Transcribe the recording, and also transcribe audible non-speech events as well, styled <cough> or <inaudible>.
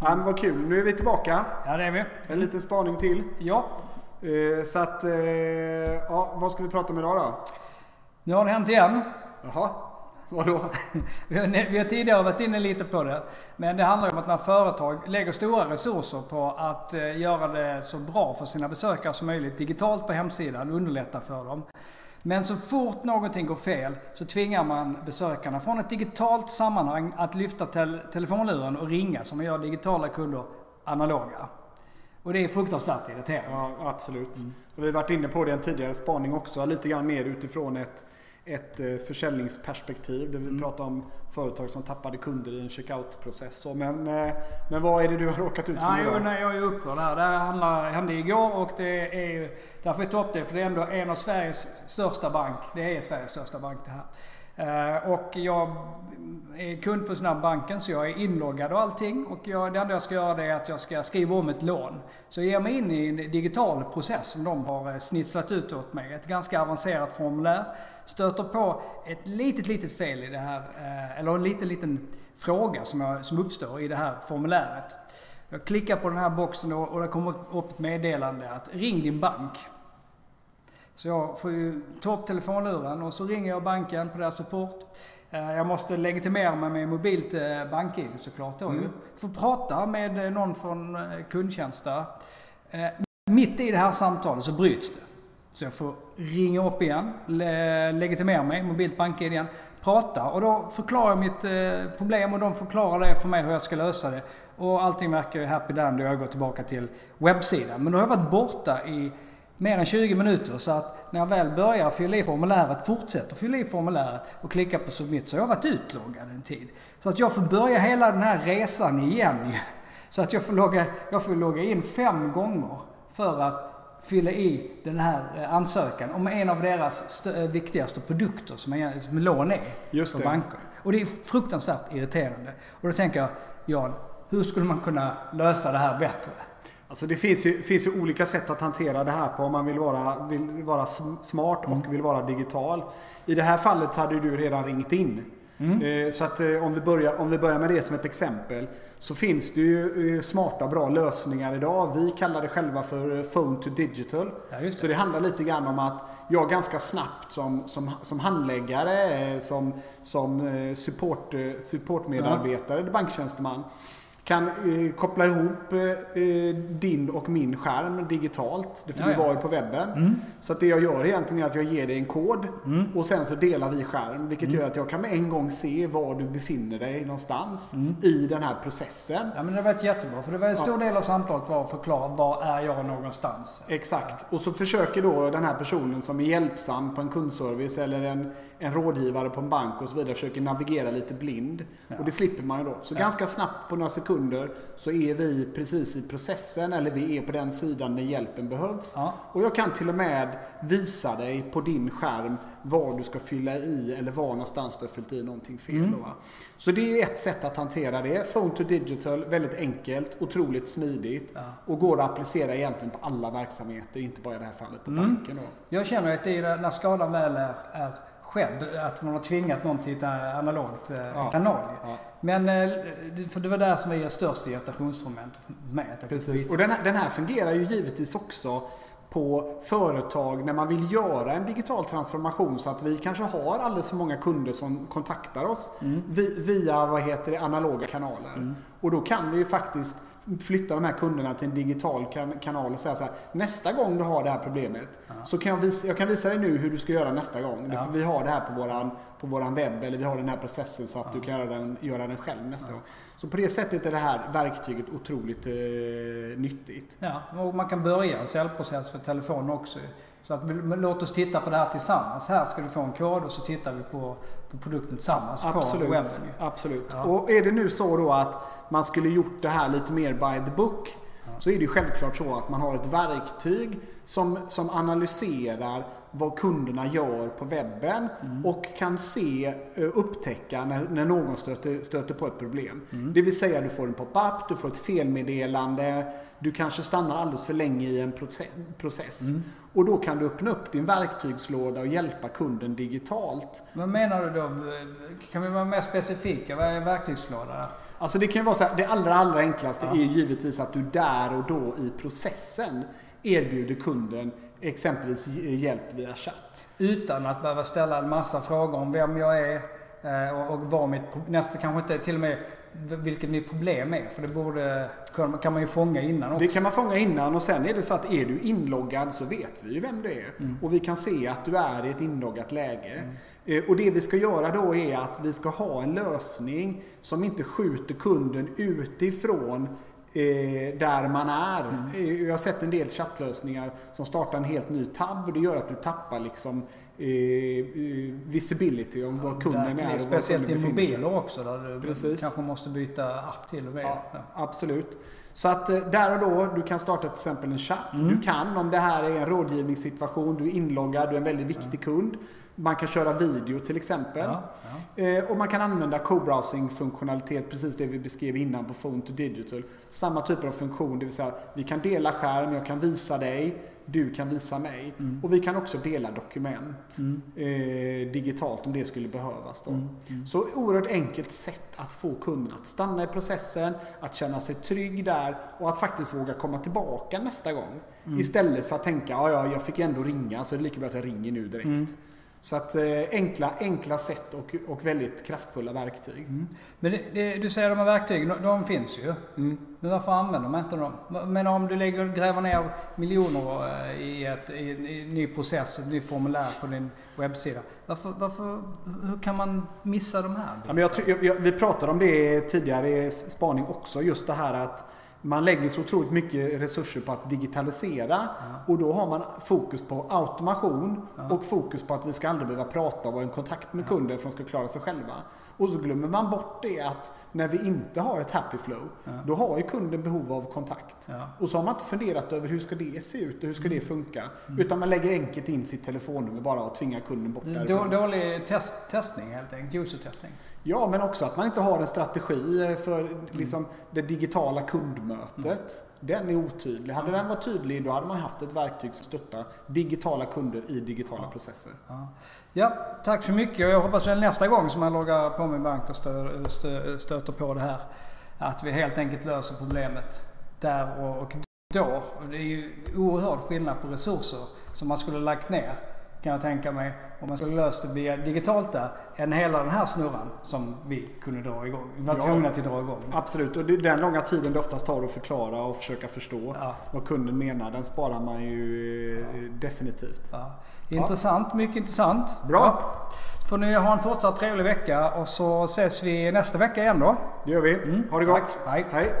Ja, men vad kul. Nu är vi tillbaka. Ja, det är vi. En liten spaning till. Ja. Eh, Så att, eh, ja, vad ska vi prata om idag då? Nu har det hänt igen. Jaha, vadå? <laughs> Vi har, vi har tidigare varit inne lite på det. Men det handlar om att när företag lägger stora resurser på att eh, göra det så bra för sina besökare som möjligt digitalt på hemsidan, underlätta för dem. Men så fort någonting går fel så tvingar man besökarna från ett digitalt sammanhang att lyfta tel telefonluren och ringa som man gör digitala kunder analoga. Och det är fruktansvärt irriterande. Ja, absolut. Och vi har varit inne på det i en tidigare spaning också. Lite grann mer utifrån ett, ett eh, försäljningsperspektiv. Där vi pratar om företag som tappade kunder i en checkout-process. Men, eh, men vad är det du har råkat ut för nej, jag är upprörd här. Det här hände igår och det är därför jag tar upp det. För det är ändå en av Sveriges största bank. Det är Sveriges största bank det här. Eh, och jag är kund på snabbbanken så jag är inloggad och allting. Och jag, det enda jag ska göra det är att jag ska skriva om ett lån. Så jag ger mig in i en digital process som de har eh, snitslat ut åt mig. Ett ganska avancerat formulär. Stöter på ett litet, litet fel i det här. Eh, eller en liten, liten fråga som, jag, som uppstår i det här formuläret. Jag klickar på den här boxen och, och det kommer upp ett meddelande att ring din bank. Så jag får ju ta upp telefonluren och så ringer jag banken på deras support. Eh, Jag måste legitimera mig med mobilt eh, bank-id såklart då ju. Får prata med eh, någon från kundtjänst där. Mitt i det här samtalet så bryts det. Så jag får ringa upp igen, le- legitimera mig, mobilt bank-id igen, prata och då förklarar jag mitt problem och de förklarar det för mig hur jag ska lösa det. Och allting verkar ju happy dandy och jag går tillbaka till webbsidan. Men då har jag varit borta i mer än 20 minuter så att när jag väl börjar fylla i formuläret, fortsätter fylla i formuläret och klicka på submit så har jag varit utloggad en tid. Så att jag får börja hela den här resan igen. Så att jag får logga, jag får logga in fem gånger för att fylla i den här eh, ansökan om en av deras eh, viktigaste produkter som, är, som lån är Just för det. banker. Och det är fruktansvärt irriterande. Och då tänker jag, Jan, hur skulle man kunna lösa det här bättre? Alltså det finns ju, finns ju olika sätt att hantera det här på om man vill vara, vill vara sm- smart och Mm. vill vara digital. I det här fallet så hade du redan ringt in. Mm. Eh, Så att eh, om vi, börjar, om vi börjar med det som ett exempel så finns det ju eh, smarta bra lösningar idag. Vi kallar det själva för phone to digital. Ja, det. Så det handlar lite grann om att jag ganska snabbt som, som, som handläggare, som, som support, supportmedarbetare, banktjänsteman kan eh, koppla ihop eh, eh, din och min skärm digitalt. Det får Ja, du ja. vara på webben. Så att det jag gör egentligen är att jag ger dig en kod och sen så delar vi skärm. Vilket gör att jag kan med en gång se var du befinner dig någonstans i den här processen. Ja men det har varit jättebra för det var en stor del av samtalet var att förklara var är jag någonstans. Exakt. Och så försöker då den här personen som är hjälpsam på en kundservice eller en, en rådgivare på en bank och så vidare försöker navigera lite blind. Och det slipper man ju då. Så ganska snabbt på några sekunder så är vi precis i processen eller vi är på den sidan där hjälpen behövs. Ja. Och jag kan till och med visa dig på din skärm vad du ska fylla i eller var någonstans du har fyllt i någonting fel. Mm. Då? Så det är ju ett sätt att hantera det. Phone to digital, väldigt enkelt, otroligt smidigt Ja. och går att applicera egentligen på alla verksamheter, inte bara i det här fallet på banken. Då. Jag känner att det är när skadan väl är, är skedd, att man har tvingat någon till ett analogt eh, Ja. kanal. Ja. Men eh, det- för det var där som var er största irritationsmoment fick Precis. Och den här, den här fungerar ju givetvis också på företag när man vill göra en digital transformation så att vi kanske har alldeles för många kunder som kontaktar oss vi, via vad heter det, analoga kanaler. Och då kan vi ju faktiskt flytta de här kunderna till en digital kan, kanal och säga så här. Nästa gång du har det här problemet så kan jag visa, jag kan visa dig nu hur du ska göra nästa gång. Ja. Vi har det här på våran, på våran webb eller vi har den här processen så att du kan göra den, göra den själv nästa gång. Så på det sättet är det här verktyget otroligt eh, nyttigt. Ja, och man kan börja en säljprocess för telefon också. Så att, låt oss titta på det här tillsammans. Här ska du få en kod och så tittar vi på, på produkten tillsammans på Absolut. webben. ju. Absolut. Ja. Och är det nu så då att man skulle gjort det här lite mer by the book så är det självklart så att man har ett verktyg som, som analyserar vad kunderna gör på webben Mm. och kan se, eh, upptäcka när, när någon stöter, stöter på ett problem. Mm. Det vill säga du får en pop-up, du får ett felmeddelande, du kanske stannar alldeles för länge i en proce- process. Mm. Och då kan du öppna upp din verktygslåda och hjälpa kunden digitalt. Vad menar du då? Kan vi vara mer specifika? Vad är verktygslåda? Alltså det kan ju vara så här, det allra, allra enklaste är givetvis att du där och då i processen erbjuder kunden exempelvis hjälp via chatt. Utan att behöva ställa en massa frågor om vem jag är eh, och, och vad mitt nästa kanske inte till och med vilket mitt problem är. För det borde kan man ju fånga innan också. Det kan man fånga innan och sen är det så att är du inloggad så vet vi ju vem du är. Och vi kan se att du är i ett inloggat läge. Eh, Och det vi ska göra då är att vi ska ha en lösning som inte skjuter kunden utifrån eh, där man är. Eh, Jag har sett en del chattlösningar som startar en helt ny tab och det gör att du tappar liksom eh, eh, visibility om var kunden Verkligen, är och Speciellt i kunden mobiler också där du Precis. kanske måste byta app till och med. Ja, Ja. absolut. Så att eh, där och då, du kan starta till exempel en chatt. Mm. Du kan, om det här är en rådgivningssituation, du är inloggad, du är en väldigt viktig kund. Man kan köra video till exempel. Ja, ja. Eh, och man kan använda co-browsing-funktionalitet, precis det vi beskrev innan på Phone to Digital. Samma typer av funktion, det vill säga vi kan dela skärm, jag kan visa dig, du kan visa mig. Mm. Och vi kan också dela dokument eh, digitalt om det skulle behövas. Då. Mm. Så oerhört enkelt sätt att få kunden att stanna i processen, att känna sig trygg där och att faktiskt våga komma tillbaka nästa gång. Mm. Istället för att tänka, ja, ja, jag fick ju ändå ringa så är det lika bra att jag ringer nu direkt. Så att eh, enkla, enkla sätt och, och väldigt kraftfulla verktyg. Mm. Men det, det, du säger de här verktygen, de, de finns ju. Mm. Men varför använder man inte dem? Men om du lägger, gräver ner miljoner eh, i, ett, i, en- i en ny process, ett nytt formulär på din webbsida. Varför, varför, hur kan man missa de här? Ja, men jag, jag, vi pratade om det tidigare i spaning också, just det här att man lägger så otroligt mycket resurser på att digitalisera och då har man fokus på automation och fokus på att vi ska aldrig behöva prata och vara i kontakt med kunder för att de ska klara sig själva. Och så glömmer man bort det att när vi inte har ett happy flow, då har ju kunden behov av kontakt. Ja. Och så har man inte funderat över hur ska det se ut och hur ska det Mm. funka. Utan man lägger enkelt in sitt telefonnummer bara och tvingar kunden bort Då, därifrån. dålig test, testning helt enkelt, user-testning. Ja, men också att man inte har en strategi Mm. för liksom, det digitala kundmötet. Den är otydlig. Hade den varit tydlig då hade man haft ett verktyg som stöttar digitala kunder i digitala processer. Ja. ja, tack så mycket. Jag hoppas att nästa gång som man loggar på min bank och stö, stö, stöter på det här, att vi helt enkelt löser problemet där och, då. Det är ju oerhörd skillnad på resurser som man skulle lagt ner, kan jag tänka mig, om man skulle löst det via digitalt där, än hela den här snurran som vi kunde dra igång. Vi var Ja. tvungna till att dra igång. Absolut, och den långa tiden det oftast tar att förklara och försöka förstå Ja. vad kunden menar, den sparar man ju eh, definitivt. Ja. Intressant, mycket intressant. Bra. Ja. Får ni ha en fortsatt trevlig vecka och så ses vi nästa vecka igen då. Det gör vi. Ha det gott. Tack. Hej. Hej.